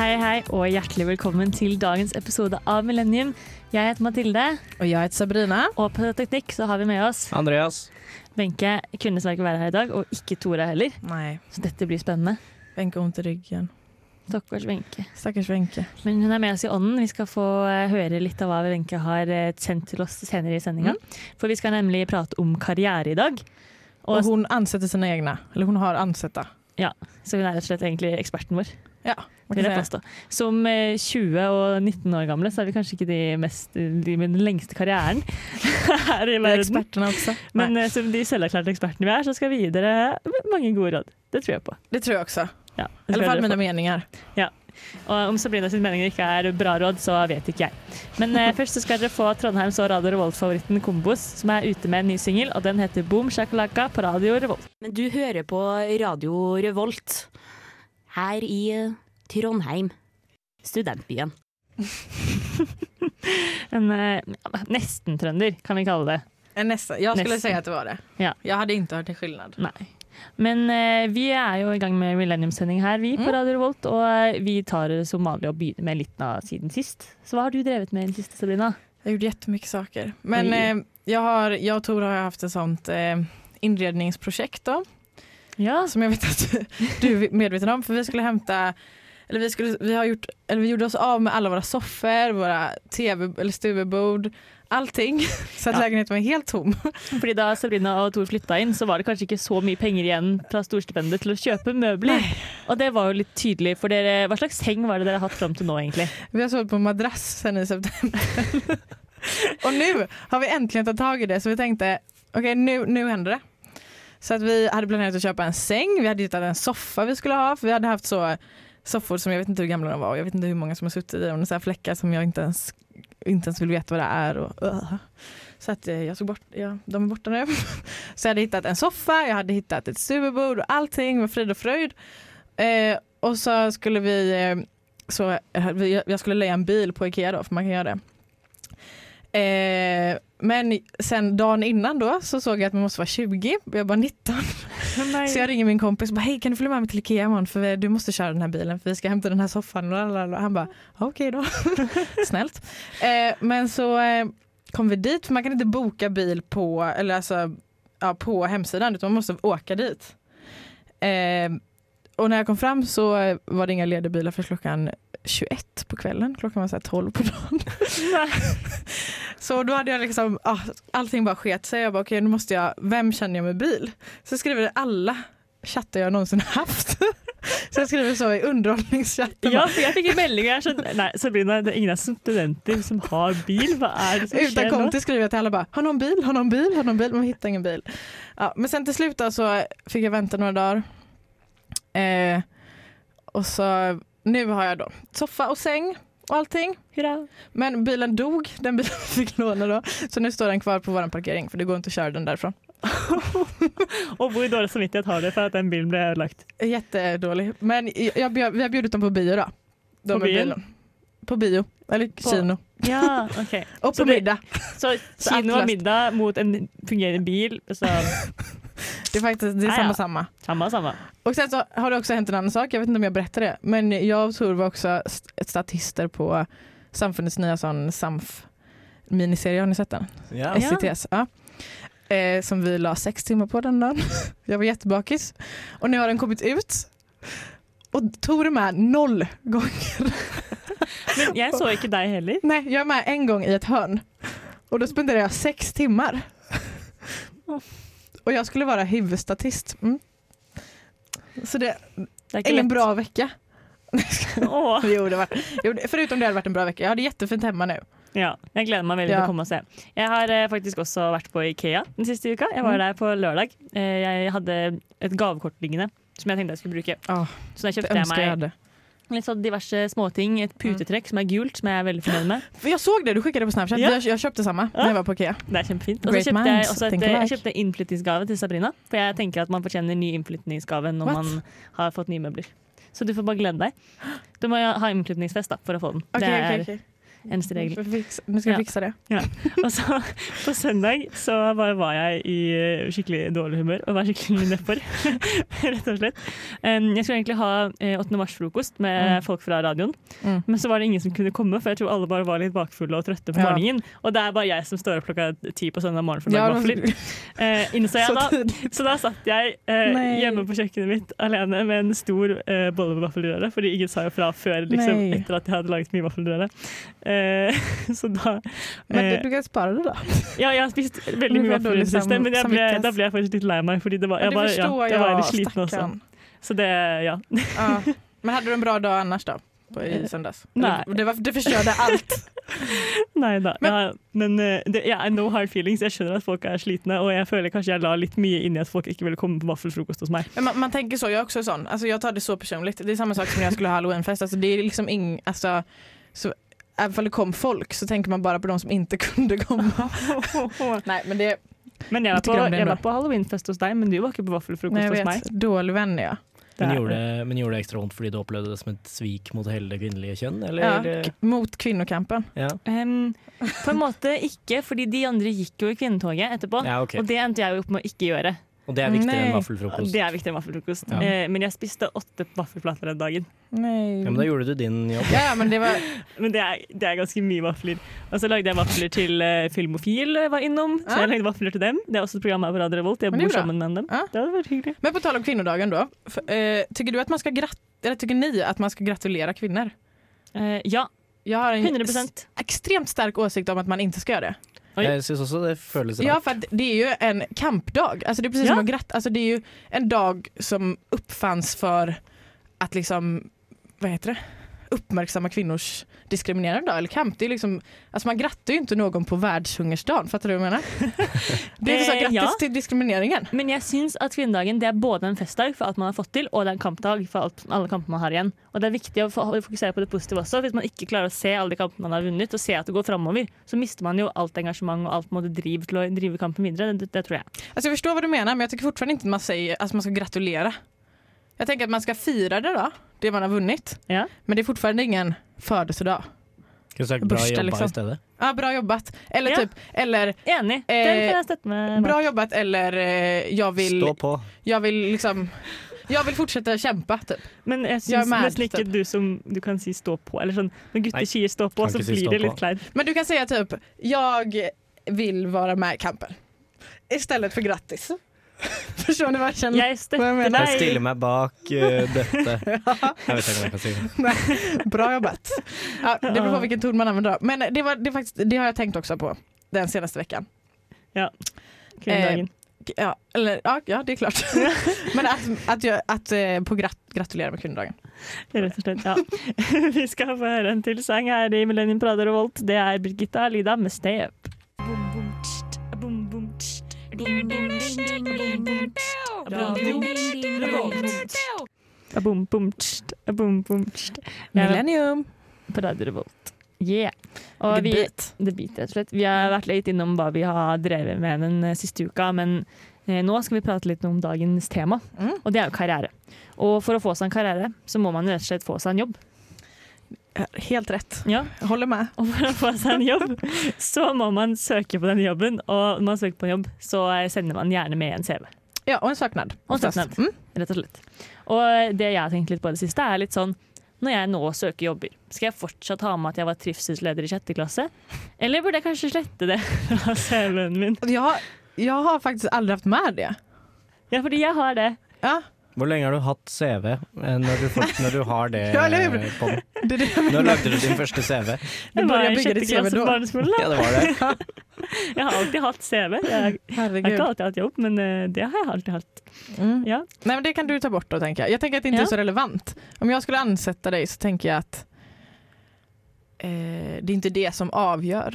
Hei, hei, og hjertelig velkommen til dagens episode av Millennium. Jeg heter Mathilde, Och jag heter Sabrina. og på teknikk så har vi med oss Andreas. Wenche. Kunne dessverre ikke være her i dag, og ikke Tora heller. Nej, Så dette blir spennende. Wenche har ont i ryggen. Stakkars Wenche. Stackars Wenche. Men hun er med oss i ånden. Vi skal få eh, høre litt av hva Wenche har eh, sendt til oss senere i sendinga. For vi skal nemlig prate om karriere i dag. Og, Och hon ansätter sina egna. Eller hon har ansatta. så hun er rett og slett egentlig eksperten vår. Ja, man Vil jeg påstå. Som eh, 20 og 19 år gamle så er vi kanskje ikke de, mest, de med den lengste karrieren her i verden. Men Nej, eh, som de selverklærte ekspertene vi er, så skal vi gi dere mange gode råd. Det tror jeg på. det tror jag också. Ja, I det tror fall jeg mina får. meningar. Og om Sabrina sine meninger ikke er bra råd, så vet ikke jeg. Men eh, først så skal dere få Trondheims og Radio Revolt-favoritten Kombos, som er ute med en ny singel, og den heter Boom Shakalaka på Radio Revolt. Men du hører på Radio Revolt her i Trondheim, studentbyen. En eh, nesten trønder, kan vi kalle det. En Nästa. Jag skulle Nästan. säga att det var det. Ja. Jag hade inte hört en skillnad. Men eh, vi er jo i gang med Millennium-sending her, vi på Mm. Radio Revolt. Og eh, vi tar det som vanlig å begynne med litt av siden sist. Så hva har du drevet med i den siste, Sabrina? Jag gjorde jättemycket saker. Men eh, jag, har, jag och Tor har haft ett sånt eh, inredningsprojekt då. Ja, Som jag vet att du är medveten om. För vi skulle hämta eller vi, skulle, vi, har gjort, eller vi gjorde oss av med alla våra soffor, våra tv eller stuvebord, allting. Så att Ja. lägenheten var helt tom. fordi da Sabrina og Tor flytta inn, så var det kanskje ikke så mye penger igjen fra storstipendet til å kjøpe møbler. Og det var jo litt tydelig for dere. Hva slags seng var det dere har hatt fram til nå, egentlig? Vi har sovit på madrass sen i september. och nu har vi äntligen tagit tag i det så vi tänkte okej nu, nu händer det. Så att vi hade planerat att köpa en säng, vi hade hittat en soffa vi skulle ha för vi hade haft så soffor som jag vet inte hur gamla de var och jag vet inte hur många som har suttit i dem. Så här fläckar som jag inte ens, inte ens vill veta vad det är. Och, uh. Så att eh, jag såg bort, ja, de är borta nu. Så jag hade hittat en soffa, jag hade hittat ett superbord och allting var frid och fröjd. Eh, och så skulle vi eh, så eh, jag skulle leja en bil på Ikea då, för man kan göra det. Eh, men sen dagen innan då så såg jag att man måste vara 20, jag var 19. Så jag ringer min kompis och bara, hej kan du följa med mig till Ikea imorgon för du måste köra den här bilen för vi ska hämta den här soffan. Lalalala. Han bara, okej då. Snällt. Eh, men så eh, kom vi dit, för man kan inte boka bil på, eller alltså, ja, på hemsidan utan man måste åka dit. Och när jag kom fram så var det inga lediga bilar för klockan 21 på kvällen. Klockan var så här 12 på dagen. Så då hade jag liksom, ah, allting bara sket sig. Jag bara okej nu måste jag, vem känner jag med bil? Så skriver alla chattar jag någonsin haft. Så jag skriver så i underhållningschatten. Ja, for jeg fikk en melding her sånn Nei, Sabrina, det er ingen studenter som har bil. Hva er det som Utan nå? konto skriver jag till alla bara, har någon bil, har någon bil, har någon bil? Men hittar ingen bil. Ja, men sen till slut så fick jag vänta några dagar. Eh, och så nu har jag då soffa och säng och allting. Hurra. Men bilen dog, den bilen fick låna då. Så nu står den kvar på vår parkering för det går inte att köra den därifrån. Og hvor dårlig samvittighet har du for at den bilen ble ödelagt? Jättedålig. Men jag, bjöd- vi har bjudit dem på bio då. De På bio? bilen. På bio, eller kino. Ja, ok. Och Så på det- middag. Så Så kino og middag mot en fungerende bil. Så Det är faktiskt det är Ah, samma ja. samma. samme, samme. Och sen så har det också hänt en annan sak, jag vet inte om jag berättade det, men jag och Tor var också st- statister på Samfundets nya sån SAMF miniserie, har ni sett den? Ja. SCTS. Ja. Eh, som vi la sex timmar på den dagen. Jag var jättebakis. Och nu har den kommit ut. Och Tor är med noll gånger. Men jeg så ikke deg heller. Nej, jag är med en gång i ett hörn. Och då spenderar jag sex timmar. Och jag skulle vara huvudstatist. Mm. Så det Det ingen lett. bra vecka. Åh. Jo, det var, jo, förutom det hade varit en bra vecka. Jag hade jättefint hemma nu. Ja, jeg gleder meg veldig Ja. til å komme og se. Jeg har eh, faktisk også vært på Ikea den siste uka. Jeg var Mm. der på lørdag. Eh, jeg hadde et gavekort liggende som jeg tenkte jeg skulle bruke. Ja, Så da det kjøpte jeg jag meg hade. Litt sånn diverse småting. Et putetrekk som er gult, som jeg er veldig fornøyd med. För jag såg det, du skickade på Snapchat. Ja. Jag, jag köpte samma när jag var på Ikea. Det er kjempefint. Og så kjøpte jeg minds også et, jeg kjøpte innflyttingsgave til Sabrina. For jeg tenker at man fortjener ny innflytningsgave når What? man har fått nye møbler. Så du får bare glede deg. Du må ha innflytningsfest da, for å få den. Okej, det er okej, okej. Eneste regel. Vi får fixa- Nu ska Ja. fixa det. Og så på søndag så bare var jeg i eh, skikkelig dårlig humør og var skikkelig nedfor, rett og slett. Jeg skulle egentlig ha eh, 8. mars-frokost med Mm. folk fra radioen, Mm. men så var det ingen som kunne komme, for jeg tror alle bare var litt bakfulle og trøtte på Ja. morgenen. Og det er bare jeg som står opp klokka ti på søndag morgen for å Ja, lage vafler. Eh, innså jeg så da. Så da satt jeg eh, hjemme på kjøkkenet mitt alene med en stor eh, bolle med vaffelrøre, fordi ingen sa jo fra før liksom, etter at jeg hadde laget mye vaffelrøre. Eh, så da Men eh, du, du kan spara det då. Ja, jeg har spist veldig Men mye hva da, vaffelrøre i det siste, men jeg ble, da ble jeg faktisk litt lei meg, fordi det var, jeg var, ja, jeg var jag, litt sliten også. stackarn. Så det, ja. Ja. Men hade du en bra dag annars då? På, I söndags? Nej. Det, var, det förstörde allt. Nei da. Men- ja, men eh, det, I know hard feelings. Jeg skjønner at folk er slitne, og jeg føler kanskje jeg la litt mye inn i at folk ikke ville komme på vaffelfrokost hos meg. Men man, man tänker så, jag är också sån. Alltså jag tar det så personligt. Det är samma sak som när jag skulle ha halloweenfest. Alltså det är liksom ing, alltså, så, även om det kom folk så tänker man bara på de som inte kunde komma. Nej men det, Men jeg var, ändå. var på halloweenfest hos deg, men du var ikke på jag hos vet, dålig vän är jag. Men gjorde, det, men gjorde det ekstra vondt fordi du opplevde det som et svik mot hele det kvinnelige kjønn? Eller? Ja, mot kvinnokampen. Ja. Em, på en måte ikke, fordi de andre gikk jo i kvinnetoget etterpå. ja, ok. Og det endte jeg jo opp med å ikke gjøre. Og det er viktigere Nei. enn vaffelfrokost. Det er viktigere enn vaffelfrokost. Ja. Eh, men jeg spiste åtte vaffelplater den dagen. Nej. Ja, men da gjorde du din jobb. ja, men det var, Men det er, det er ganske mye vafler. Og så lagde jeg vafler til uh, Filmofil eh, var innom. Så Ja. jeg lagde vafler til dem. Det er også et program her på Radio Revolt. Jeg bor sammen med dem. Ja. Det hadde vært hyggelig. men på tal om kvinnodagen då. För, eh, tycker du att man ska grat eller tycker ni att man ska gratulera kvinnor? Eh, ja, Jag har en 100 s- extremt stark åsikt om att man inte ska göra det. Jeg syns også det føles rart. Ja, för det är ju en kampdag. Alltså det är precis Ja. som att gratt, alltså det är ju en dag som uppfanns för att liksom, vad heter det? uppmärksamma kvinnors diskriminerande dag eller kamp. Det är liksom, alltså man grattar ju inte någon på världshungersdagen, fattar du vad jag menar? Det är så Eh, grattis ja. till diskrimineringen. Men jeg syns at kvinnedagen det er både en festdag for alt man har fått til, og det er en kampdag for alt, alle kampene man har igjen. Og det er viktig å få- fokusere på det positive også. Hvis man ikke klarer å se alle de kampene man har vunnet, og se at det går framover, så mister man jo alt engasjement og alt på en måte driv til å drive kampen videre. Det, det tror jeg. Alltså jag förstår vad du menar men jag tycker fortfarande inte man säger att man ska gratulera. Jag tänker att man ska fira det då, det man har vunnit. Ja. Men det är fortfarande ingen födelsedag. Kunne sagt bra Bursdag, jobba liksom. i stedet. Ja, bra jobbat. Eller Ja. typ, eller Enig. Eh, Den kan støtte med. bra jobbat eller eh, jag vill Stå på. Jag vill liksom jag vill fortsätta kämpa typ. Men er syns nesten ikke typ. du som du kan si stå på. Eller sånn, når gutter sier stå på, kan så si blir stå det på. litt kleint. Men du kan säga typ jag vill vara med i kampen. Istället för grattis. Förstår ni vad jag känner? Støtter mener Jeg deg. stiller meg bak eh, dette. Jeg vet ikke hva jeg kan si. Bra jobbat. Ja, det beror på vilken ton man använder. Men det, var, det, är faktiskt, det har jag tänkt också på den senaste veckan. Kvinnedagen. Ja, eller, ja, ja det är klart. Men att, att, jag, att eh, på grat, gratulera med kvinnodagen. Rett og slett, ja. Vi skal få høre en til sang her i Millennium Prader og Volt. Det er Birgitta Lida med Step. Millennium. På Radio Revolt. Yeah. Og The vi, beat. The Beat, rett og slett. Vi har vært litt innom hva vi har drevet med den eh, siste uka, men eh, nå skal vi prate litt om dagens tema, Mm. og det er jo karriere. Og for å få seg en karriere, så må man rett og slett få seg en jobb. Helt rätt. Ja. Jag håller med. Og for å få seg en jobb, så må man søke på den jobben, og når man søker på en jobb, så eh, sender man gjerne med en CV. Ja, och en saknad. Och en saknad. Mm. rett og slett. Og det jeg har tenkt litt på det siste, er litt sånn når jeg nå søker jobber, skal jeg fortsatt ha med at jeg var trivselsleder i sjette klasse? Eller burde jeg kanskje slette det fra CV-en min? Jag, jag har faktiskt aldrig haft med det. Ja, fordi jeg har det. Ja, Hvor lenge har du hatt CV eh, når du, når du har det Ja, eller hur? på den? jag Når lagde du din første CV? Du bygga sjette ditt CV barneskolen. Ja, Da. det var det. Jeg har alltid hatt CV. Jeg har ikke alltid hatt jobb, men eh, det har jeg alltid hatt. Mm. Ja. Nej, men det kan du ta bort då tänker jag. Jag tänker att det inte Ja. är så relevant. Om jag skulle ansätta dig så tänker jag att eh, det är inte det som avgör.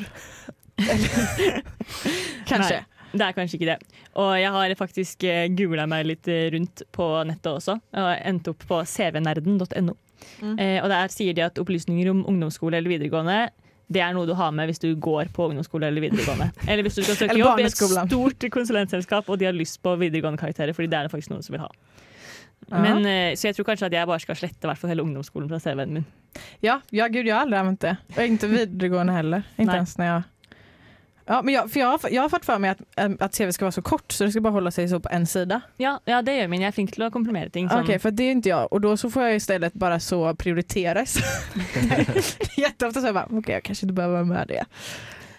Kanske. Nei. Det er kanskje ikke det. Og jeg har faktisk googla meg litt eh, rundt på nettet også, og endte opp på cvnerden.no. Mm. Eh, og der sier de at opplysninger om ungdomsskole eller videregående det er noe du har med hvis du går på ungdomsskole eller videregående. Eller hvis du skal søke jobb i et stort konsulentselskap og de har lyst på videregående karakterer, fordi det er det faktisk noen som vil ha. Ja. Men, eh, så jag tror kanskje at jeg bare skal slette fall hele ungdomsskolen fra CV-en min. Ja, ja, gud jag har aldrig använt det. Och inte videregående heller. Inte ens när jag... Ja, men jag, för jag, har, jag har fått för mig att, äm, att CV ska vara så kort så det ska bara hålla sig så på en sida. Ja, ja, det gjør min. Jeg er flink til å komprimere ting. sånn. Okej, för det är inte jag. Och då så får jag istället bara så prioritera. Jätteofta så jag bara, okej jag kanske inte behöver vara med det.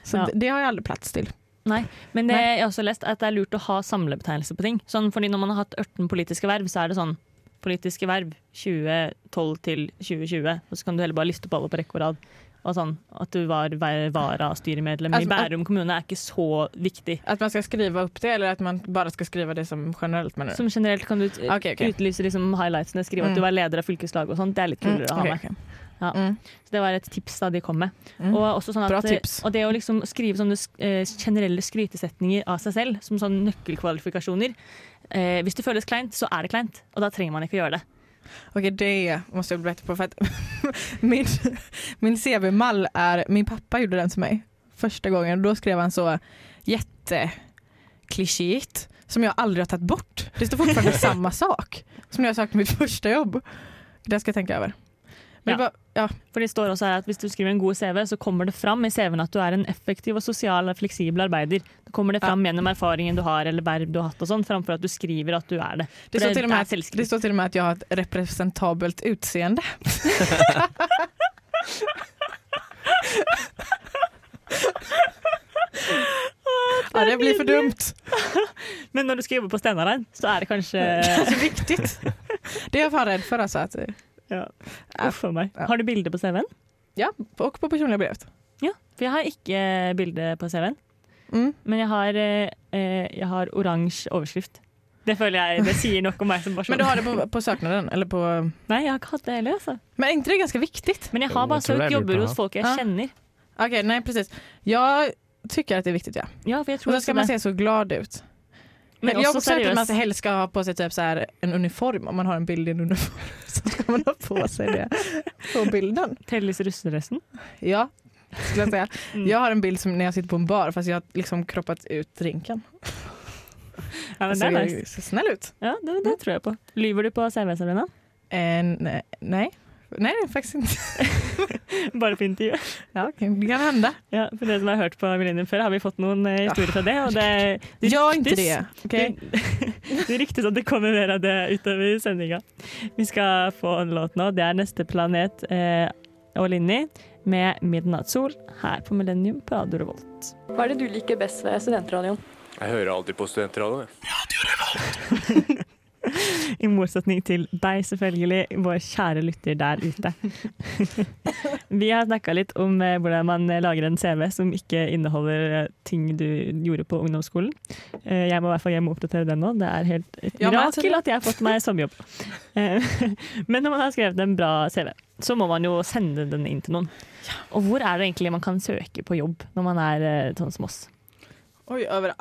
Så Ja. det, det har jag aldrig plats till. Men det, Nei. jeg har også lest at det er lurt å ha samlebetegnelse på ting. Sånn, fordi når man har hatt 18 politiske verv, så er det sånn politiske verv 2012 til 2020. Og så kan du heller bare liste opp alle på rekke og rad. Og sånn, At du var vara-styremedlem i Bærum kommune er ikke så viktig. Att man ska skriva upp det eller att man bara ska skriva det som generellt menar du? Som generelt kan du Okej, okej. utlyse liksom highlightsene, skrive Mm. at du var leder av fylkeslaget og sånt. Det er litt kulere å ha med. okej. Ja. Mm, Så det var et tips da de kom med. mm. Og, sånn at, og det å liksom skrive sånne eh, generelle skrytesetninger av seg selv, som sånne nøkkelkvalifikasjoner eh, Hvis det føles kleint, så er det kleint, og da trenger man ikke gjøre det. Okej, det måste jag bli bättre på. För att min, min CV-mall är, min pappa gjorde den till mig första gången. Då skrev han så jätteklichéigt som jag aldrig har tagit bort. Det står fortfarande samma sak som när jag sökte mitt första jobb. Det ska jag tänka över. Ja. det var, ja. For det står også her at Hvis du skriver en god CV, så kommer det fram i CV-en at du er en effektiv og sosial og fleksibel arbeider. Da kommer det fram gjennom erfaringen du har eller verv du har hatt, og sånn, framfor at du skriver at du er det. Det, står till och med det står till och med att jag har ett representabelt utseende. ja, det blir för dumt. Men når du skal jobbe på Stenarein, så er det kanskje Så viktigt. Det är jag fan rädd för alltså. Att, ja. Uff a meg. Har du bilde på CV-en? ja, och på personliga brevet. Ja. For jeg har ikke bilde på CV-en, Mm. men jeg har, eh, eh, har oransje overskrift. Det føler jeg det sier nok om meg som person. Men du har det på, på söknaden? Eller på... Nei, jeg har ikke hatt det heller. Altså. Men är inte det ganska viktigt? Men jeg har bare er lurt jobber hos folk jeg Ja. kjenner. Okej, nej precis. Jag tycker att det är viktigt ja. Ja, for jeg Och tror så ska man det. se så glad ut. Men Men jag har också hört att man helst ska ha på sig typ så här en uniform. Om man har en bild i en uniform så ska man ha på sig det på bilden. Telles russedressen. Ja, skulle jag säga. Mm. Jag har en bild som när jag sitter på en bar fast jag har liksom kroppat ut drinken. Ja, men så det er jag nice. ser snäll ut. Ja, det, det tror jeg på. Lyver du på Sabrina? Eh, nej, nej, faktiskt inte. Bare på intervju? Ja, det kan hända. Ja, for dere som har hørt på Millennium før, har vi fått noen eh, historier fra det. Og det, det Gör inte ryktes- det. okej? Det, det ryktes at det kommer mer av det utover sendinga. Vi skal få en låt nå. Det er Neste planet eh, og Linni med 'Midnattssol' her på Millennium på Radio Revolt. Hva er det du liker best ved studentradioen? Jeg hører alltid på studentradioen. jeg. I motsetning til deg, selvfølgelig, vår kjære lytter der ute. Vi har snakka litt om eh, hvordan man lager en CV som ikke inneholder eh, ting du gjorde på ungdomsskolen. Eh, Jeg må i hvert fall hjem og oppdatere den nå. Det er helt et mirakel at jeg har fått meg sommerjobb. Eh, Men når man har skrevet en bra CV, så må man jo sende den inn til noen. Og hvor er det egentlig man kan søke på jobb når man er eh, sånn som oss? Oj, överallt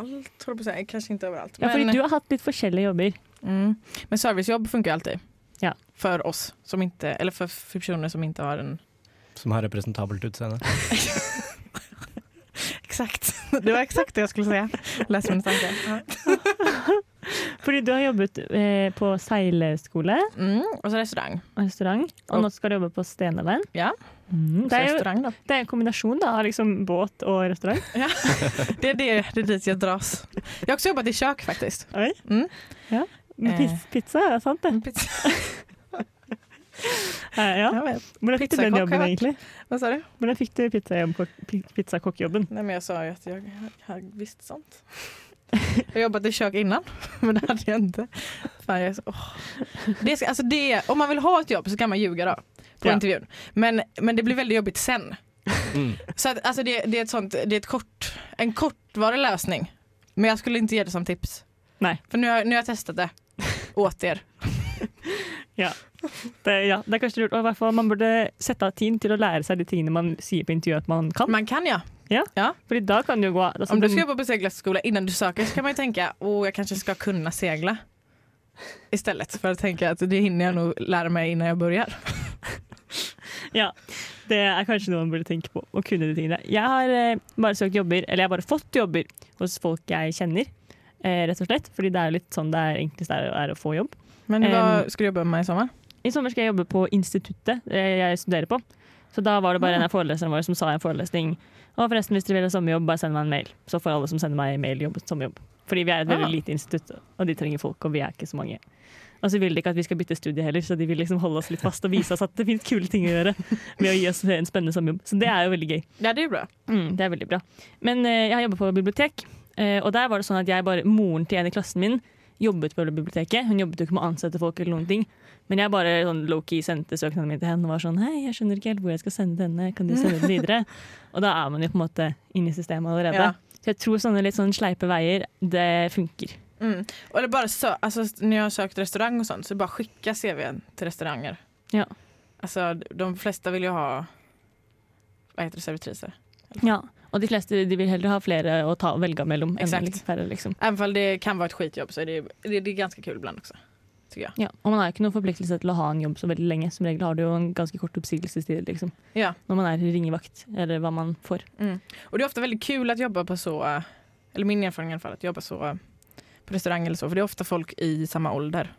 håller jag på att säga. Kanske inte överallt. Ja, fordi du har hatt litt forskjellige jobber. Mm. Men servicejobb funkar ju alltid. Ja. För oss som inte, eller för, för personer som inte har en... Som har representabelt utseende. Exakt. Det var exakt det jag skulle säga. Läs mina tankar. Ja. Fordi du har jobbet eh, på seilskole Mm. Och så restaurang. og restaurant, og Og- nå skal du jobbe på Stenaveien. Ja. Mm, Och det, er jo, restaurang då. det er en kombinasjon da, av liksom båt og restaurant. Det är, det, det är dit jag dras. Jag har också jobbat i kök faktiskt. Oi. Mm. Med Eh. pizza, pizza er sant det? Pizza. Eh, ja. Hvordan fikk du den jobben jeg egentlig? Vad sa du? Hvordan fikk du pizzajobb på- pi- pizzakokkjobben? Nej, men jag sa ju att jag har visst sånt. Jag har jobbat i kök innan, men det hade jag inte. Fan, jag är så, det ska, alltså det, om man vill ha ett jobb så kan man ljuga då, på Ja. intervjun. Men, men det blir väldigt jobbigt sen. Mm. Så att, alltså det, det är, ett sånt, det är ett kort, en kortvarig lösning. Men jag skulle inte ge det som tips. Nej. För nu har, nu har jag testat det åt er. Det, ja, det er kanskje lurt. Og i hvert fall Man burde sette av tid til å lære seg de tingene man sier på intervjuet at man kan. Man kan ja. Fordi da kan jo gå altså, Om du ska jobba på seglarskola innan du söker så kan man ju tänka, åh jag kanske ska kunna segla. Istället för att tänka att det hinner jag nog lära mig innan jag börjar. Ja, det er kanskje noe man burde tenke på. Å kunne de tingene. Jeg har eh, bare søkt jobber, eller jeg har bare fått jobber hos folk jeg kjenner, eh, rett og slett. Fordi det jo litt sånn det er enklest er, er å få jobb. Men Em. vad ska du jobba med i sommar? I sommer skal jeg jobbe på instituttet eh, jeg studerer på. Så da var det bare en av foreleserne våre som sa i en forelesning Og forresten, hvis dere vil ha sommerjobb, bare send meg en mail. Så får alle som sender meg mail, jobb sommerjobb. Fordi vi er et veldig Ah. lite institutt, og de trenger folk, og vi er ikke så mange. Og så vil de ikke at vi skal bytte studie heller, så de vil liksom holde oss litt fast og vise oss at det finnes kule ting å gjøre ved å gi oss en spennende sommerjobb. Så det er jo veldig gøy. Ja, det är bra. Mm, det er veldig bra. Men eh, jeg har jobbet på bibliotek, eh, og der var det sånn at jeg bare, moren til en i klassen min jobbet på biblioteket. Hun jobbet jo ikke med å ansette folk eller noen ting. Men jeg bare sånn low-key sendte søknaden min til henne og var sånn Hei, jeg skjønner ikke helt hvor jeg skal sende denne, kan du sende den videre? og da er man jo på en måte inne i systemet allerede. Ja. Så jeg tror sånne litt sånn sleipe veier, det funker. Mm. Eller bara sö- alltså, när jag har sökt restaurang och sånt så bara skicka CVn till restauranger. Ja. Alltså de flesta vill ju ha vad heter det, servitriser. Ja. Og de fleste de vil heller ha flere å ta, velge mellom enn Exakt. færre, liksom. Även om det kan vara ett skitjobb så är det, det, det är ganska kul ibland också. Jag. Ja. Og man har ikke noen forpliktelse til å ha en jobb så veldig lenge. Som regel har du jo en ganske kort oppsigelsestid, liksom. Ja. Når man er ringevakt, eller hva man får. Mm. Och det är ofta väldigt kul att jobba på så, eller min erfarenhet i alla fall, att jobba så på restaurang eller så. För det är ofta folk i samma ålder.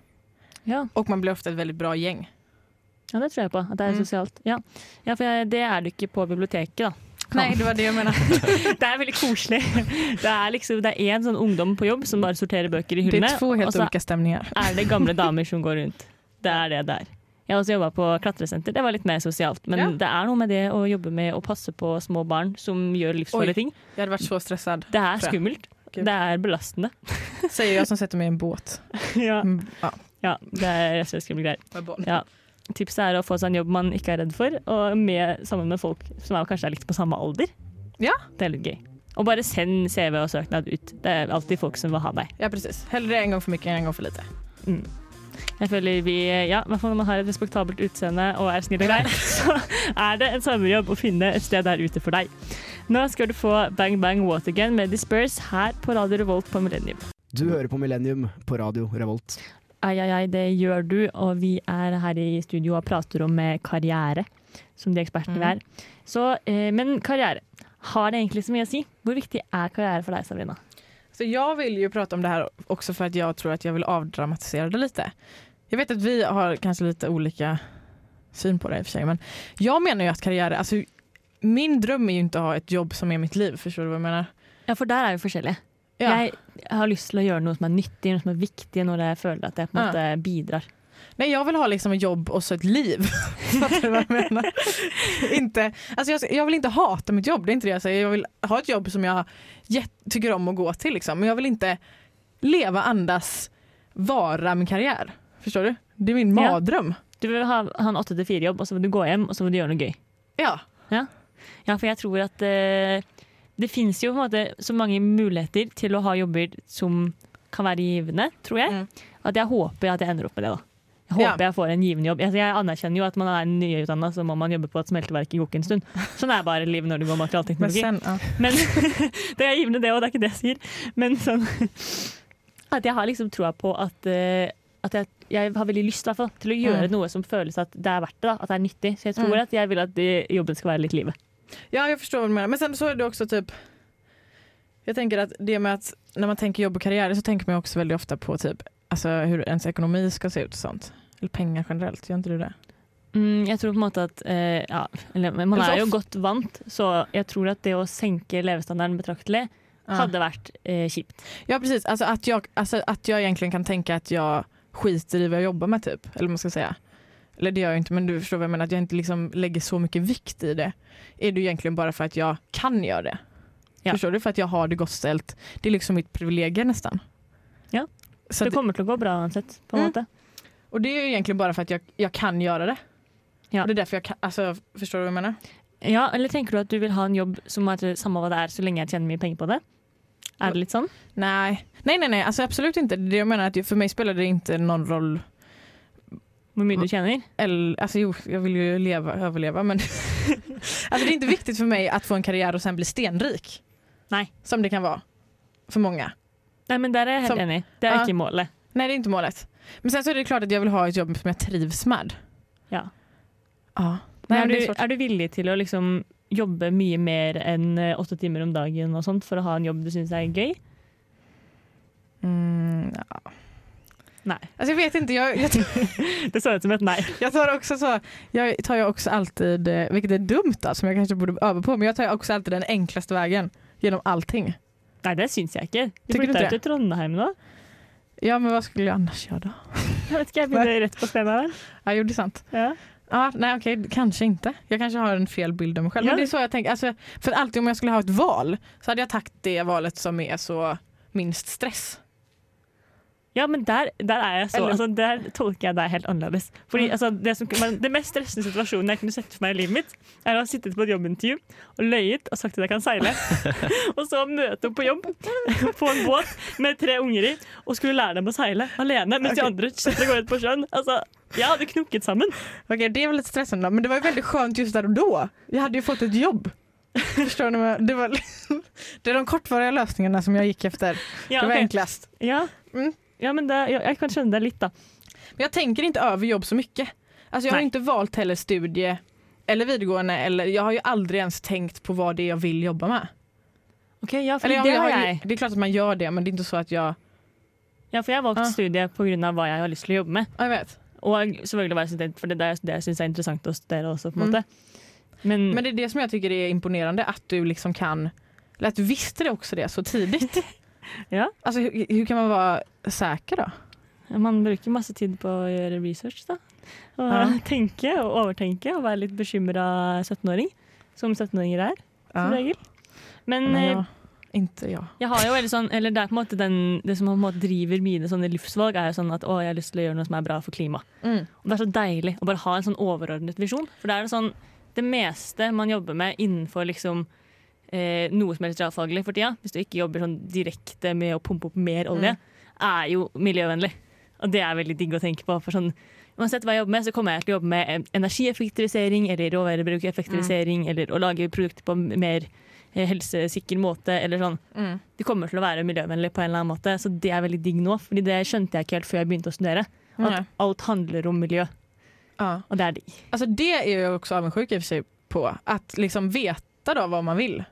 Ja. Och man blir ofta ett väldigt bra gäng. Ja, det tror jeg på. At det er Mm. sosialt. Ja, ja for det er det ikke på biblioteket, da. Nej, det var det jag menade. Det er veldig koselig. Det er liksom, det er én sånn ungdom på jobb som bare sorterer bøker i Det hyllene. är två og helt så olika stämningar. er det gamle damer som går rundt. Det er det der. Jeg har også jobba på klatresenter. Det var litt mer sosialt. Men Ja. det er noe med det å jobbe med å passe på små barn som gjør livsfarlige ting. Jag hade varit så stressad. Det er jeg. skummelt. Det er belastende. Säger jag som sätter mig i en båt. Ja, Mm, ja, ja det er rett og slett skumle greier. Ja. Tipset er å få seg en jobb man ikke er redd for, og med, sammen med folk som er, kanskje er litt på samme alder. Ja. Det er litt gøy. Og bare send CV og søknad ut. Det er alltid folk som vil ha deg. Ja, precis. Hellre en gång för mycket än en gång för lite. Mm. Jeg føler vi, ja, hvert fall når man har et respektabelt utseende og er snill og grei, så er det en sommerjobb å finne et sted der ute for deg. Nå skal du få Bang Bang Watergun med Disperse her på Radio Revolt på Millennium. Du hører på Millennium på radio Revolt. Ai, ai, ai, det gjør du, og vi er her i studio og prater om eh, karriere, som de ekspertene vi Mhm. er. Så, eh, men karriere, har det egentlig så mye å si? Hvor viktig er karriere for deg, Sabrina? Så jag vill ju prata om det här också för att jag tror att jag vill avdramatisera det lite. Jag vet att vi har kanske lite olika syn på det i och för sig. Men jag menar ju att karriär, alltså min dröm är ju inte att ha ett jobb som är mitt liv. Förstår du vad jag menar? Ja, for der er vi forskjellige. Ja. Jeg har lyst til å gjøre noe som er nyttig, noe som er viktig, når jeg føler at jeg på en Ja. måte bidrar. Nej, jag vill ha liksom ett jobb och så ett liv. Fattar du vad jag menar? inte, alltså jag, jag vill inte hata mitt jobb, det är inte det jag säger. Jag vill ha ett jobb som jag tycker om att gå till. Liksom. Men jag vill inte leva, andas, vara min karriär. Förstår du? Det är min Ja. mardröm. Du vil ha, ha en 8-4-jobb, og så vil du gå hjem og så vil du gjøre noe gøy. Ja. Ja, for jeg tror at eh, det finnes jo måte så mange muligheter til å ha jobber som kan være givende, tror jeg. Mm. At jeg håper at jeg ender opp med det, da. Jeg Ja. håper jeg får en givende jobb. Altså, jeg anerkjenner jo at man er nyutdanna, så må man jobbe på et smelteverk i en stund. Sånn er bare livet når du går Men materialteknologi. sen, ja. Men det er givende det òg, det er ikke det jeg sier. Men sånn at jeg har liksom troa på at, eh, at jeg, jeg har veldig lyst hvert fall, til å gjøre Mm. noe som føles at det er verdt det, da, at det er nyttig. Så jeg tror Mm. at jeg vil at det, jobben skal være litt livet. Ja, jag förstår vad du menar. Men sen så är det också typ jag tänker att det med att när man tänker jobb och karriär så tänker man också väldigt ofta på typ alltså hur ens ekonomi ska se ut och sånt. Eller pengar generellt, gör inte du det? Mm, jeg tror på en måte at eh, ja, eller, Man jo off- godt vant, så jeg tror at det å senke levestandarden betraktelig Ja. hadde vært eh, kjipt. Ja precis, alltså att, jag, alltså att jag egentligen kan tänka att jag skiter i vad jag jobbar med typ. Eller vad man ska säga. Eller det gör jag inte men du förstår vad jag menar, att jag inte liksom lägger så mycket vikt i det. Är det egentligen bara för att jag kan göra det. Ja. Förstår du? För att jag har det gott ställt. Det är liksom mitt privilegium nästan. Ja. Så det att, kommer å gå bra uansett. på Mm. måte. och det är egentligen bara för att jag, jag kan göra det. Ja. Och det är därför jag kan, alltså förstår du vad jag menar? Ja, Eller tenker du at du vil ha en jobb som er samme hva det er, så lenge jeg tjener mye penger på det? Er det litt sånn? Nej, nej, nej, nej. Alltså absolut inte. Det jag menar är att för mig spelar det inte någon roll Hvor mye du tjener? Eller, alltså jo, jag vill ju leva, överleva men alltså det är inte viktigt för mig att få en karriär och sen bli stenrik. Nej. Som det kan vara för många. Nei, men jeg helt Som- enig. Det er Ja. ikke målet. Nej det är inte målet. Men sen så är det klart att jag vill ha ett jobb som jag trivs med. Ja. Ja. Nej, är du, er du villig til å liksom jobbe mye mer enn eh, åtte timer om dagen og sånt for å ha en jobb du syns er gøy? Mm, ja. Nej. Alltså jag vet inte, jag, jag, Det såg ut som ett nej. jag tar också så, jag tar ju också alltid, eh, vilket är dumt då, som jag kanske borde öva på, men jag tar också alltid den enklaste vägen genom allting. Nej, det syns jag inte. Inte ut till Trondheim nu. Ja men vad skulle jag annars göra då? Jag vet inte, jag blir rätt på spänna. Ja jo det är sant. Ja. Ja, nej okej, kanske inte. Jag kanske har en fel bild av mig själv. Ja. Men det är så jag tänker, alltså, för alltid om jag skulle ha ett val så hade jag tagit det valet som är så minst stress. Ja, men där, där är jag så. Altså, der tolker jeg deg helt annerledes. Fordi Mm. altså, det, som, men, det mest stressende situasjonen jeg kunne sett for meg i livet mitt, er å ha sittet på et jobbintervju og løyet og sagt at jeg kan seile. og så møte opp på jobb på en båt med tre unger i og skulle lære dem å seile alene mens de Ok. andre setter går ut på sjøen. Altså, jeg hadde knukket sammen. Okej, det är väl lite stressande men det var ju väldigt skönt just där och då. Jag hade ju fått ett jobb. Förstår ni? Det, var, det är de kortvariga lösningarna som jag gick efter. Ja, det var ok. enklast. ja. Mm. Ja men det, jeg, jeg kan skjønne det litt, da. Men jag tänker inte över jobb så mycket. Alltså jag har Nej. inte valt heller studie eller videregående eller jag har ju aldrig ens tänkt på vad det är jag vill jobba med. Ok, ja, for Eller, ja, det jag har har ju, jeg. det är klart att man gör det men det är inte så att jag, Ja, for jeg har valgt Ah. studie pga. hva jeg har lyst til å jobbe med. ja, jag vet. Og selvfølgelig være student, for det er det jeg syns er interessant å studere også. på en Mm. Men, Men det är det som jag tycker är imponerande att du liksom kan, eller att du visste det också det så tidigt. Ja. Alltså hur, hur kan man vara säker då? man bruker masse tid på å gjøre research. da. Og Ja. tenke og overtenke og være litt bekymra 17-åring. Som 17-åringer er, som Ja. regel. Men, Men eh, jag, inte jag. jeg har jo veldig sånn, eller det på måte den, det som på måte driver mine sånne livsvalg, er jo sånn at å, jeg har til å gjøre noe som er bra for klimaet. Mm. Det er så deilig å bare ha en sånn overordnet visjon. For det det sånn Det meste man jobber med innenfor liksom eh, noe som helst realfaglig for tida, hvis du ikke jobber sånn direkte med å pumpe opp mer olje, er jo miljøvennlig. Og det er veldig digg å tenke på. For sånn Uansett hva jeg jobber med, så kommer jeg til å jobbe med energieffektivisering eller råvarebrukeffektivisering eller å lage produkter på mer eh, helsesikker måte eller sånn. Mm. Det kommer til å være miljøvennlig på en eller annen måte, så det er veldig digg nå. Fordi det skjønte jeg ikke helt før jeg begynte å studere. At Nej. alt handler om miljø, Ja. og det er digg. Alltså det är jag också avundsjuk på. Att liksom veta då vad man vill.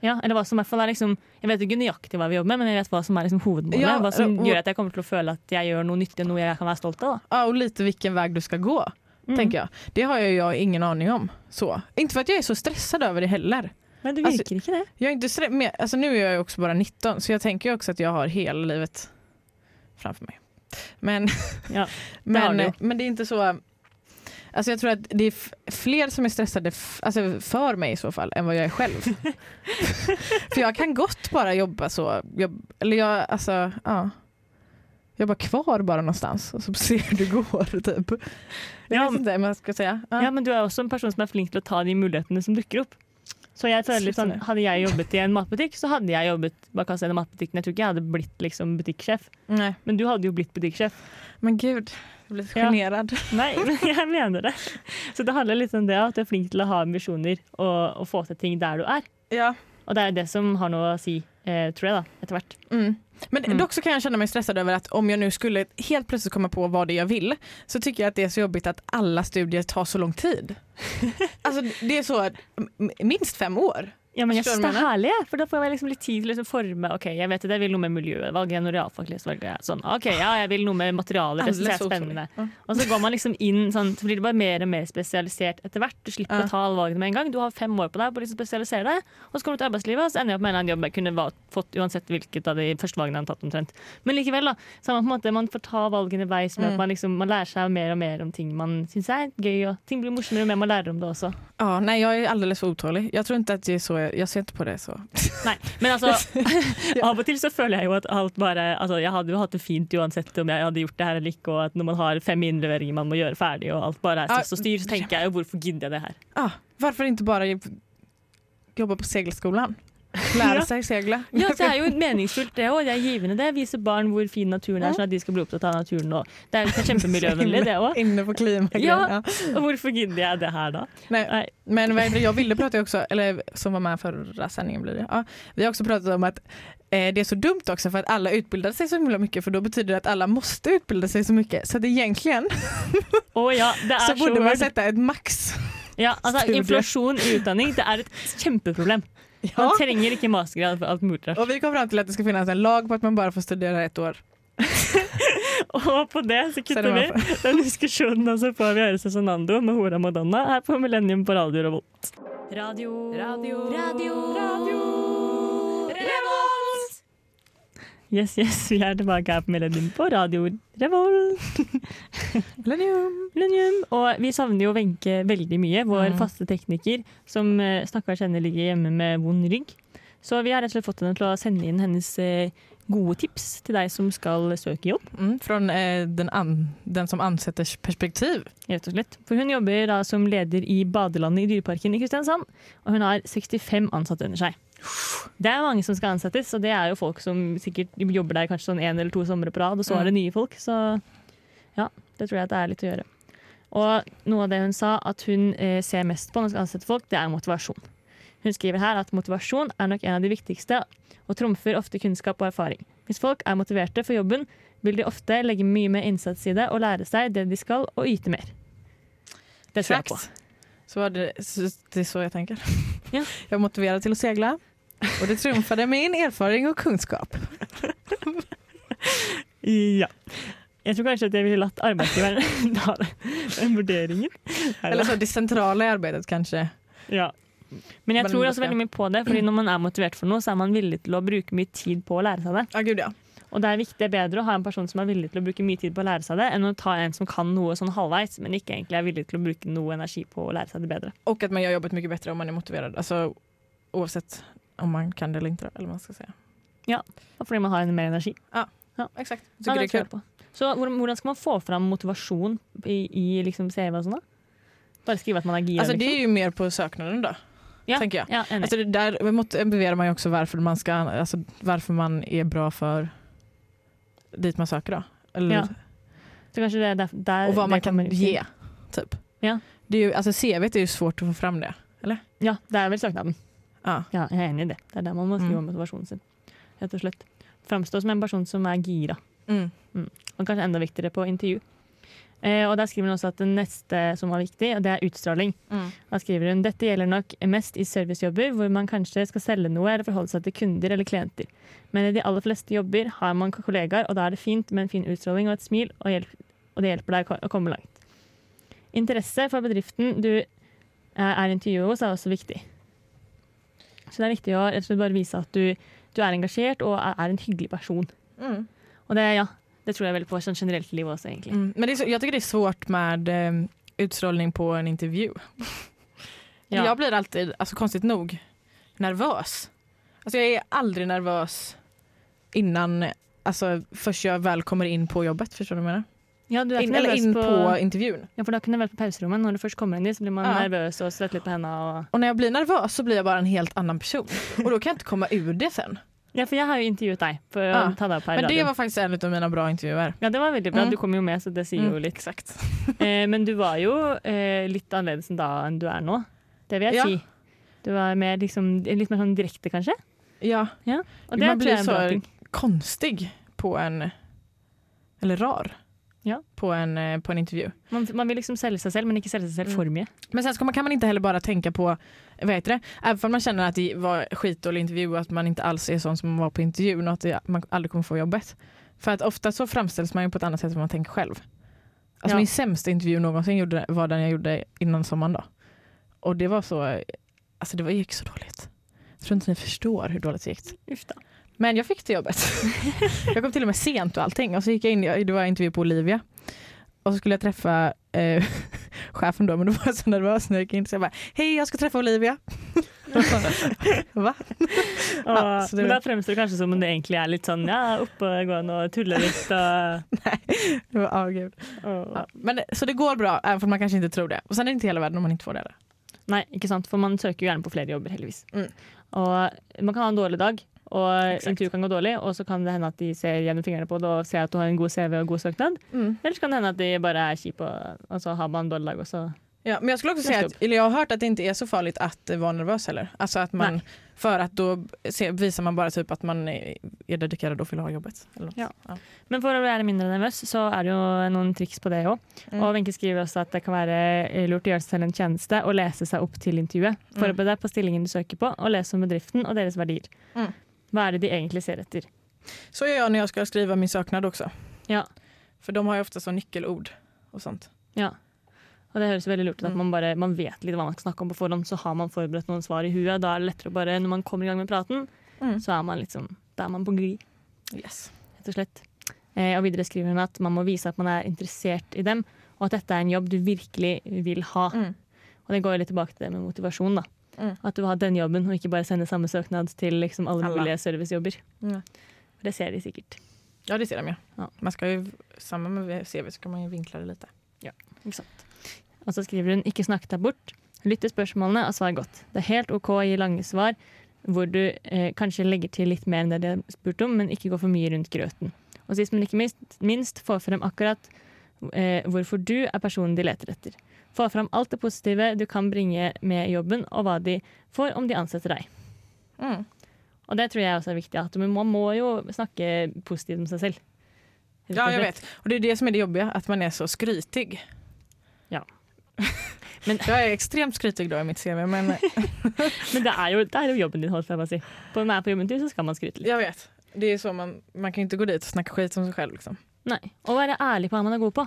Ja, eller hva som i hvert fall er liksom Jeg vet ikke nøyaktig hva vi jobber med, men jeg vet hva som er liksom hovedmålet. Ja, hva som og- gjør at jeg kommer til å føle at jeg gjør noe nyttig, noe jeg kan være stolt av. Ja, och lite vilken väg du ska gå, Mm. tänker jag. Det har ju jag ingen aning om. Så. Inte för att jag är så stressad över det heller. Men det Altså- virker ikke det. Jag är inte stre- men, alltså nu är jag också bara 19 så jag tänker också att jag har hela livet framför mig. Men, Ja, det men, du. men det är inte så... Alltså jag tror att det är fler som är stressade alltså för mig i så fall än vad jag är själv. för jag kan gott bara jobba så. Jobb, eller jag, alltså, ja. Jobba kvar bara någonstans och så se hur det går typ. Jag Ja, vet inte vad jag ska säga. Ja. Ja, men du er også en person som er flink til å ta de mulighetene som dukker opp. Så jeg føler sånn, Hadde jeg jobbet i en matbutikk, så hadde jeg jobbet bak kassa i den matbutikken. Jeg tror ikke jeg hadde blitt liksom butikksjef, Nej. men du hadde jo blitt butikksjef. Men gud, jag blir så Ja. Nei, men jeg mener det. Så det handler litt om det at du er flink til å ha ambisjoner og, og få til ting der du er. Ja. Og det er det som har noe å si, eh, tror jeg, da, etter hvert. Mm. Men Mm. dock så kan jag känna mig stressad över att om jag nu skulle helt plötsligt komma på vad det är jag vill så tycker jag att det är så jobbigt att alla studier tar så lång tid. alltså det är så minst fem år. Ja, men jeg Forstår synes du det er jeg herlig, jeg, for da får jeg liksom litt tid til å liksom forme OK, jeg vet at jeg vil noe med miljøet, valger jeg realfaglig, jeg sånn. OK, ja, jeg vil noe med materialer, det synes jeg er spennende. Og så går man liksom inn sånn, så blir det bare mer og mer spesialisert etter hvert. Du slipper å ta alle valgene med en gang. Du har fem år på deg på å liksom spesialisere deg, og så kommer du til arbeidslivet, og så ender jeg opp med en eller annen jobb jeg kunne fått uansett hvilket av de første valgene jeg hadde tatt omtrent. Men likevel, da. Så man, på en måte, man får ta valgene veis med Mm. at man, liksom, man lærer seg mer og mer om ting man syns er gøy, og ting blir morsommere jo mer man lærer om det også. Ja, nej jag är alldeles för otålig. Jag tror inte att det är så, jag ser inte på det så. Nei, men altså Av og til så føler jeg jo at alt bare altså, Jeg hadde jo hatt det fint uansett om jeg hadde gjort det her eller ikke, og at når man har fem innleveringer man må gjøre ferdig, og alt bare er stress og styr, så tenker jeg jo hvorfor gidder jeg det her? Ah, varför inte bara jobba på segelskolan? Ja. sig segla. Ja, det er jo meningsfullt det òg. Det er givende det. Vise barn hvor fin naturen er, sånn at de skal bli opptatt av naturen. Og det er jo kjempemiljøvennlig, det òg. Inne på klima. Ja. Og hvorfor gidder jeg det her da? Nej, Nej. men är jag ville prata också, eller som var med förra sändningen blir det. Ja, vi har också pratat om att eh, det är så dumt också för att alla utbildar sig så himla mycket för då betyder det att alla måste utbilda sig så mycket. Så att egentligen Å ja, det så er så borde man sätta ett max. Ja, altså, studie. inflasjon i utdanning det er et kjempeproblem. Man trenger ikke mastergrad for alt mulig rart. Och vi kom fram till att det ska finnas en lag på att man bara får studera ett år. Og på det så kutter vi den diskusjonen, og så får vi høre Cezinando med Hora Madonna her på Millennium på Radio Revolt. Radio, radio, radio, radio Yes, yes, vi tilbake her på Millennium på Radio Revolt. Millennium. Millennium. Og vi savner jo Wenche veldig mye, vår Mm. faste tekniker, som eh, stakkars henne ligger hjemme med vond rygg. Så vi har rett og slett fått henne til å sende inn hennes eh, gode tips til deg som skal søke jobb. Mm, från eh, den, an, den som ansätters perspektiv. rett og slett. For hun jobber da som leder i badelandet i Dyreparken i Kristiansand, og hun har 65 ansatte under seg. Det er mange som skal ansettes, og det er jo folk som sikkert jobber der kanskje sånn en eller to somre på rad, og så er det nye folk. Så ja, det tror jeg at det er litt å gjøre. Og noe av det hun sa at hun eh, ser mest på når hun skal ansette folk, det er motivasjon. Hun skriver her at motivasjon er nok en av de viktigste, og trumfer ofte kunnskap og erfaring. Hvis folk er motiverte for jobben, vil de ofte legge mye mer innsats i det og lære seg det de skal, og yte mer. Det tror jeg på. Så var det, det så jag tänker. Ja. Jag är motiverad till att segla och det trumfade min erfaring och kunskap. Ja. Jeg tror kanskje at jeg ville latt arbeidsgiveren ta den vurderingen. Eller så det centrala i arbetet kanske. Ja. Men jeg tror også skal- veldig mye på det, fordi når man er motivert for noe, så er man villig til å bruke mye tid på å lære seg det. Ja gud ja. Og det er viktig, det er bedre å ha en person som er villig til å bruke mye tid på å lære seg det, enn å ta en som kan noe sånn halvveis, men ikke egentlig er villig til å bruke noe energi på å lære seg det bedre. Och att man gör jobbet mycket bättre om man är motiverad. Alltså oavsett om man kan det eller inte. Eller man ska säga. Og fordi man har en mer energi. Exakt. Jag Ja, tycker det det är kul. på. Så hvordan skal man få fram motivasjon i, i liksom CV og sånn da? Bare skrive at man er gira, Alltså det liksom? är ju mer på söknaden då. Ja, tänker jag. ja. Alltså där motiverar man ju också varför man ska, alltså varför man är bra för dit man söker då. Eller, Ja. Så kanskje det er der, der och vad man kan ge. Typ. Ja. Det är ju, alltså CVt är ju svårt att få fram det. Ja, det er vel søknaden. Ja. Ja, jeg er enig i det. Det er der man må skrive om Mm. motivasjonen sin. Rett og slett. Framstå som en person som er gira. Mm. Og kanskje enda viktigere på intervju. Eh, og Der skriver hun også at det neste som var viktig, det er utstråling. Mm. Da skriver hun dette gjelder nok mest i servicejobber, hvor man kanskje skal selge noe eller forholde seg til kunder eller klienter. Men i de aller fleste jobber har man kollegaer, og da er det fint med en fin utstråling og et smil, og, hjelp, og det hjelper deg å komme langt. Interesse for bedriften du eh, er intervjuet hos, er også viktig. Så det er viktig å rett og slett bare vise at du, du er engasjert og er, en hyggelig person. Mm. Og det, ja, det tror jeg vel på sånn generelt i livet også, egentlig. Mm. Men det är jag tycker det är svårt med eh, utstrålning på en intervju. Ja. Jag blir alltid, alltså konstigt nog, nervös. Alltså jag är aldrig nervös innan, alltså först jag väl kommer in på jobbet. Förstår du vad jag menar? Ja, du In, eller in på, på intervjun. Ja, kan du være på pauserommet. Når du først kommer dit, så blir man Ja. og svetter litt på hendene. Og... Och när jag blir nervös så blir jag bara en helt annan person. Och då kan jag inte komma ur det sen. Ja, for jeg har jo intervjuet deg for å Ja. Men det radioen. var faktiskt en av mina bra intervjuer. Ja, det var veldig bra. Mm. Du kom jo med, så det sier jo Mm, litt. Exakt. Eh, men du var jo eh, litt annerledes enn da enn du er nå. Det vil jeg Ja. si. Du var mer, liksom, litt mer sånn direkte, kanskje? Ja, Og det man blir så konstig på en, eller rar, Ja. på, en, eh, på en intervju. Man, man vil liksom selge seg selv, men ikke selge seg selv Mm. for mye. Men sen ska man, kan man inte heller bara tänka på, vad heter det, även om man känner att det var skitdålig intervju och att man inte alls är sån som man var på intervjun och att det, man aldrig kommer få jobbet. För att ofta så framställs man ju på ett annat sätt än man tänker själv. Alltså Ja. min sämsta intervju någonsin gjorde, var den jag gjorde innan sommaren då. Och det var så, alltså det var, gick så dåligt. Jag tror inte ni förstår hur dåligt det gick. Uff da. Men jag fick det jobbet. jag kom till och med sent och allting. Och så gick jag in, det var intervju på Olivia. Och så skulle jag träffa eh, chefen då, men då var jag så nervös när jag gick in så jag bara, hej jag ska träffa Olivia. Va? Ja, så det- Men da fremstår det kanskje som om det egentlig er litt sånn ja, oppegående og tuller litt. Og, Det var, ah, gud. og, Ja. Men, så det går bra, även om man kanske inte tror det. Och sen är det inte hela världen om man inte får det. Eller? Nei, ikke sant? For man søker jo gjerne på flere jobber, heldigvis. Mm. Og man kan ha en dårlig dag, og Exakt. intervjuet kan gå dårlig, og så kan det hende at de ser gjennom fingrene på det og ser at du har en god CV og god søknad. Eller så kan det hende at de bare er kjipe, og, og så har man en dårlig dag, og så Ja, men jag skulle också säga att, eller jag har hört att det inte är så farligt att vara nervös heller. Alltså att man, Nej. för att då visar man bara typ att man är, är dedikerad och vill ha jobbet. Ja. Ja. Men for å være mindre nervøs, så er det jo noen triks på det òg. Mm. Og Wenche skriver også at det kan være eh, lurt å gjøre seg selv en tjeneste og lese seg opp til intervjuet. Mm. Forbered deg på stillingen du søker på, og les om bedriften og deres verdier. Mm. Hva er det de egentlig ser etter? Så gör jag när jag ska skriva min söknad också. Ja. För de har ju ofta så nyckelord och sånt. Ja. Og det høres veldig lurt ut at Mm. man bare man vet litt hva man skal snakke om på forhånd, så har man forberedt noen svar i huet. Da er det lettere å bare, når man kommer i gang med praten, Mm. så er man liksom, da er man på glid, Yes. rett og slett. Eh, og videre skriver hun at man må vise at man er interessert i dem, og at dette er en jobb du virkelig vil ha. Mm. Og det går litt tilbake til det med motivasjon, da. Mm. At du vil ha den jobben, og ikke bare sende samme søknad til liksom alle Alla. mulige servicejobber. Mm. Det ser de sikkert. Ja, det ser de ju. Ja. Man ska ju, samma med CV så kan man ju vinkla det lite. Ikke sant? Og så skriver hun ikke snakk deg bort. Lytt til spørsmålene og svar godt. Det er helt OK å gi lange svar hvor du eh, kanskje legger til litt mer enn det de har spurt om, men ikke går for mye rundt grøten. Og sist, men ikke minst, minst få frem akkurat eh, hvorfor du er personen de leter etter. Få frem alt det positive du kan bringe med jobben, og hva de får om de ansetter deg. Mm. Og det tror jeg også er viktig. At man må jo snakke positivt om seg selv. Rett Ja, jag vet. Och det är det som är det jobbiga, att man är så skrytig. Ja. Men- jag är extremt skrytig då i mitt CV, men Men det er, jo, det jo jobben din, holdt jeg på. På, er på jobben så skal man skryte litt. jag vet. Det är så man, man kan ju inte gå dit och snacka skit om sig själv. Liksom. Nei. Og være ærlig på hva man er god på.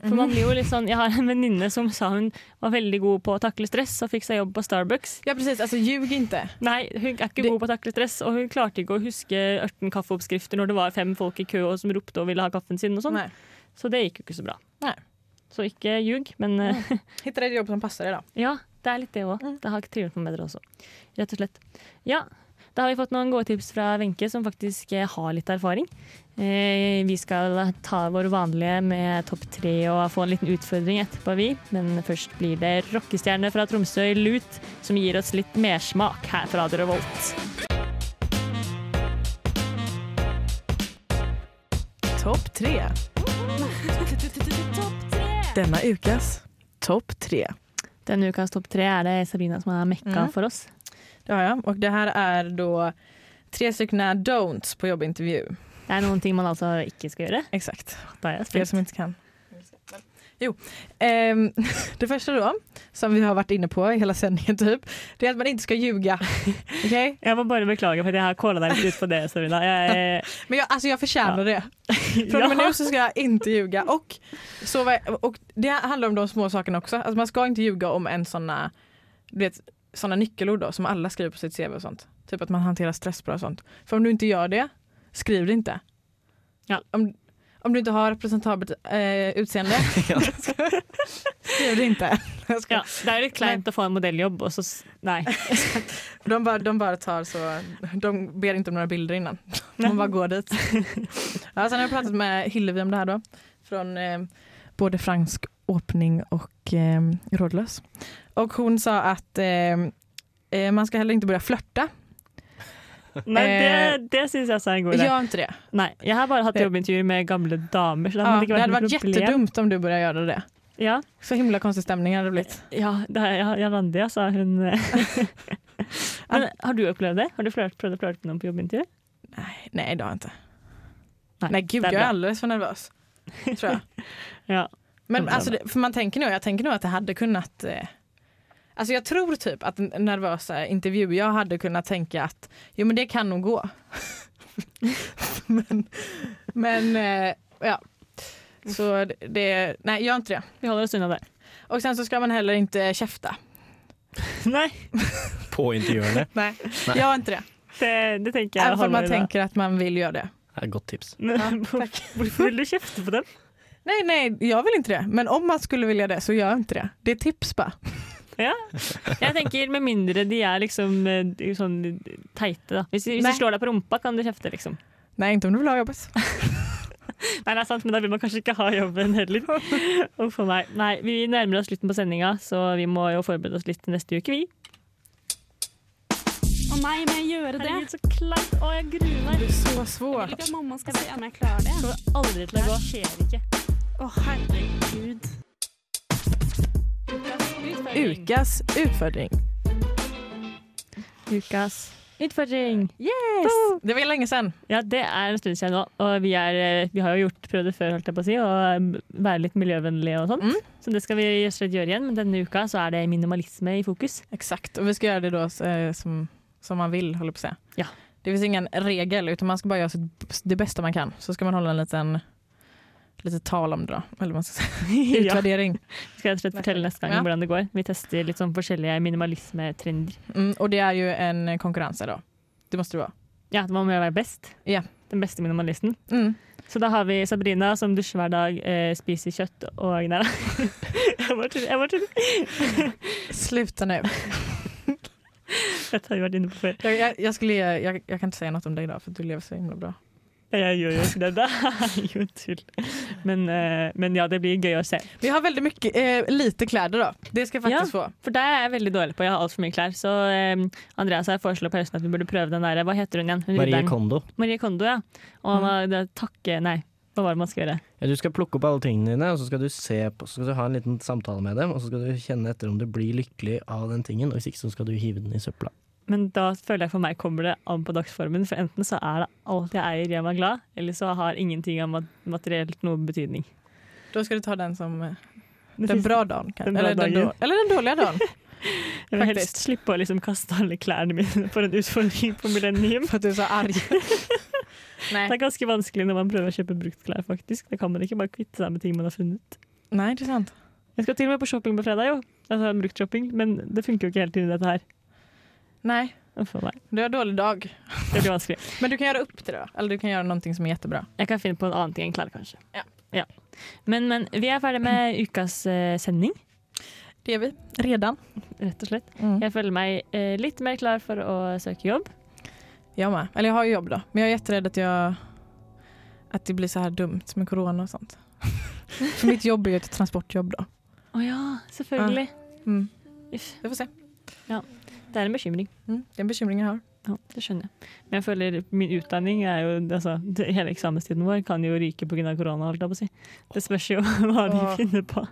For man Mhm. blir jo litt sånn, Jeg har en venninne som sa hun var veldig god på å takle stress og fikk seg jobb på Starbucks. Ja precis, alltså ljug inte. Nei, hun er ikke Det- god på å takle stress, og hun klarte ikke å huske 18 kaffeoppskrifter når det var fem folk i kø og som ropte og ville ha kaffen sin. og sånn. Så det gikk jo ikke så bra. Nei. Så ikke ljug, men eh, Hitta ett jobb som passar dig då. ja, det er litt det òg. Mm. Det har ikke trives meg bedre også. Rett og slett. Ja, da har vi fått noen gode tips fra Wenche, som faktisk eh, har litt erfaring. Eh, vi skal ta vår vanlige med topp tre og få en liten utfordring etterpå, vi. Men først blir det rockestjerne fra Tromsø, Lut, som gir oss litt mersmak her på Radio Revolt. Topp tre. Denna ukas topp tre. Denne ukas topp tre er det Sabina som har mekka Mm. for oss. Det har jag. Och det här är då tre stycken don'ts på jobbintervju. Det er noen ting man altså ikke skal gjøre. Exakt. För er som inte kan. Jo, ehm, det första då, som vi har varit inne på i hela sändningen typ, det är att man inte ska ljuga. Okej? Jeg må bare beklage for at jeg har deg litt ut på det, Sabina. Jeg, Men jag, alltså jag förtjänar det. Från och med nu så ska jag inte ljuga. Och, så, var- och det handlar om de små sakerna också. Alltså man ska inte ljuga om en såna, du vet, såna nyckelord då, som alla skriver på sitt CV och sånt. Typ att man hanterar stress bra och sånt. För om du inte gör det, skriv det inte. Ja. Om, om du inte har representabelt eh, utseende, skriv det inte. Ja, det er litt kleint å få en modelljobb, og så Nei. De bara, de bara tar så, de ber inte om några bilder innan. De bara går dit. Ja, sen har jag pratat med Hillevi om det här då. Från eh, både fransk åpning och eh, rådlös. Och hon sa att eh, eh, man ska heller inte börja flörta. Nei, Eh, det, det syns også er en god idé. Gör inte det. Nei, jeg har bare hatt jobbintervjuer med gamle damer, så det Ja, ikke det hade varit problem. jättedumt om du börjar göra det. Ja, Så himla konstig stämning hade det blivit. ja, det er, ja, ja Randi, sa hun. Men har du opplevd det? Har du flørt, prøvd å flørte med noen på jobbintervju? Nej, nej det har jag inte. Nei, Nej gud, det jag är alldeles för nervös. Tror jag. Ja. Men alltså, det, för man tänker nog, jag tänker nog att det hade kunnat eh, Alltså jag tror typ att nervösa intervju, jag hade kunnat tänka att jo men det kan nog gå. men men eh, ja. Så det- nej gör inte det. Vi holder oss unna det. Och sen så ska man heller inte käfta. Nei, På intervjuene. Nej, Nej. gör inte det. det, det tenker jeg Även om man tänker att man vill göra det. Ja, godt tips. Ja, tack. hvorfor vil du kjefte på dem? Nej, nej, jag vill inte det. Men om man skulle vilja det så gör inte det. Det är tips bara. Ja. Jeg tenker Med mindre de er liksom eh, de er sånn teite, da. Hvis, hvis Nei. de slår deg på rumpa, kan du kjefte, liksom. Nej, inte om du vill ha jobbet. Nei, det er sant, men da vil man kanskje ikke ha jobben heller. Uff a meg. Nei, vi nærmer oss slutten på sendinga, så vi må jo forberede oss litt neste uke, vi. Å nei, må jeg gjøre det? Herregud, så kleint. Å, jeg gruer meg. Det är så Jeg vil svårt. ikke at mamma skal se om jeg klarer det. Det kommer aldri til å gå. Det skjer ikke. Å, herregud. Ukas utfordring. Ukas utfordring. Yes! Det var länge sedan. Ja, det er en stund nå. Og vi, er, eh, vi har jo gjort, prøvd det før, holdt jeg på å si, å eh, være litt miljøvennlige og sånt. Mm. Så det skal vi gjøre igjen. Men denne uka så er det minimalisme i fokus. Exakt, och vi ska göra det då eh, som, som man vill, håller på att säga. Ja. Det finns ingen regel, utan man ska bara göra det bästa man kan. Så ska man hålla en liten, lite tal om det då, eller vad man ska säga. ja. Utvärdering. Skal jeg rett og slett fortelle neste gang Ja. hvordan det går. Vi tester litt sånn forskjellige minimalismetrender. Mm, och det är ju en konkurrens då. Det måste det vara. Ja, man må være best. Ja. Den beste minimalisten. Mm. Så da har vi Sabrina som dusjer hver dag, eh, spiser kjøtt og Nei da. Jeg bare tuller. Sluta nu. Dette har vi vært inne på før. Jag, jag, jag, skulle, jag, jag kan inte säga något om dig idag för du lever så himla bra. Jeg gjør jo ikke det. Det er jo tull. Men, eh, men ja, det blir gøy å se. Vi har väldigt mycket, eh, lite kläder då. Det ska jag faktiskt få. For det er jeg veldig dårlig på. Jeg har altfor mye klær. Så eh, Andreas har foreslått på høsten at vi burde prøve den der Hva heter hun igjen? Hun Marie. Kondo. Marie Kondo, ja. Og mm. det, takke Nei, hva var det man skal gjøre? Ja, du skal plukke opp alle tingene dine, og så skal du se på, så skal du ha en liten samtale med dem, og så skal du kjenne etter om du blir lykkelig av den tingen, og hvis ikke så skal du hive den i søpla. Men da føler jeg for meg kommer det an på dagsformen. For enten så er det alt jeg eier, gjør meg glad, eller så har ingenting av mat materiellt noe betydning. Då ska du ta den som eh, den bra dagen. Den bra eller, den dagen. eller den dåliga dagen. Jeg vil helst slippe å liksom kaste alle klærne mine for en utfordring på Millennium. För att du är så arg. Det er ganske vanskelig når man prøver å kjøpe bruktklær, faktisk. Da kan man ikke bare kvitte seg med ting man har funnet. Nej, det är sant. Jeg skal til og med på shopping på fredag, jo. Altså bruktshopping. Men det funker jo ikke helt inn i dette her. Nej, du har dålig dag. Det vanskelig. Men du kan göra upp det då. Eller du kan göra någonting som är jättebra. Jeg kan finne på en annen ting enn klær, kanskje. Ja. Men, men vi er ferdig med ukas eh, sending, Det är vi. Redan. rett og slett. Mm. Jeg føler meg eh, litt mer klar for å søke jobb. Jag med. Eller jag har ju jobb då. Men jag är jätterädd att jag att det blir så här dumt med corona och sånt. För mitt jobb är ju ett transportjobb då. Å ja, selvfølgelig. Mm. Uff, Vi får se. Det er en bekymring. Mm. Det är en bekymring jag har. Ja, det skjønner jeg. Men jeg føler min utdanning er jo altså, det, Hele eksamenstiden vår kan jo ryke pga. korona, holdt jeg på å si. Det spørs jo hva de finner på.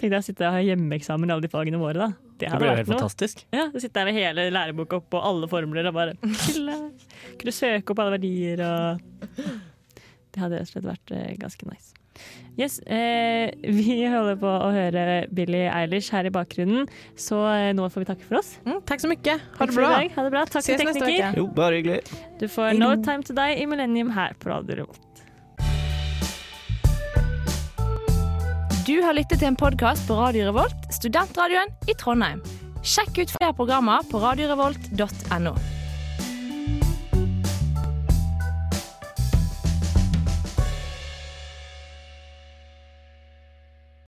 Tenk deg å sitte og ha hjemmeeksamen i alle de fagene våre, da. Det Det blir jo vært helt noe. fantastisk. Ja, så sitter jeg med hele læreboka opp og alle formler og bare. Kunne søke opp alle verdier og Det hadde rett og slett vært eh, ganske nice. Yes, eh, Vi holder på å høre Billie Eilish her i bakgrunnen, så eh, nå får vi takke for oss. Mm, tack så mycket. Ha det bra. Ha det bra. Takk Ses til tekniker. Jo, bare hyggelig. Du får Hei No. Time To Die i Millennium her på Radio Revolt. Du har lyttet til en podkast på Radio Revolt, studentradioen i Trondheim. Sjekk ut flere programmer på radiorevolt.no.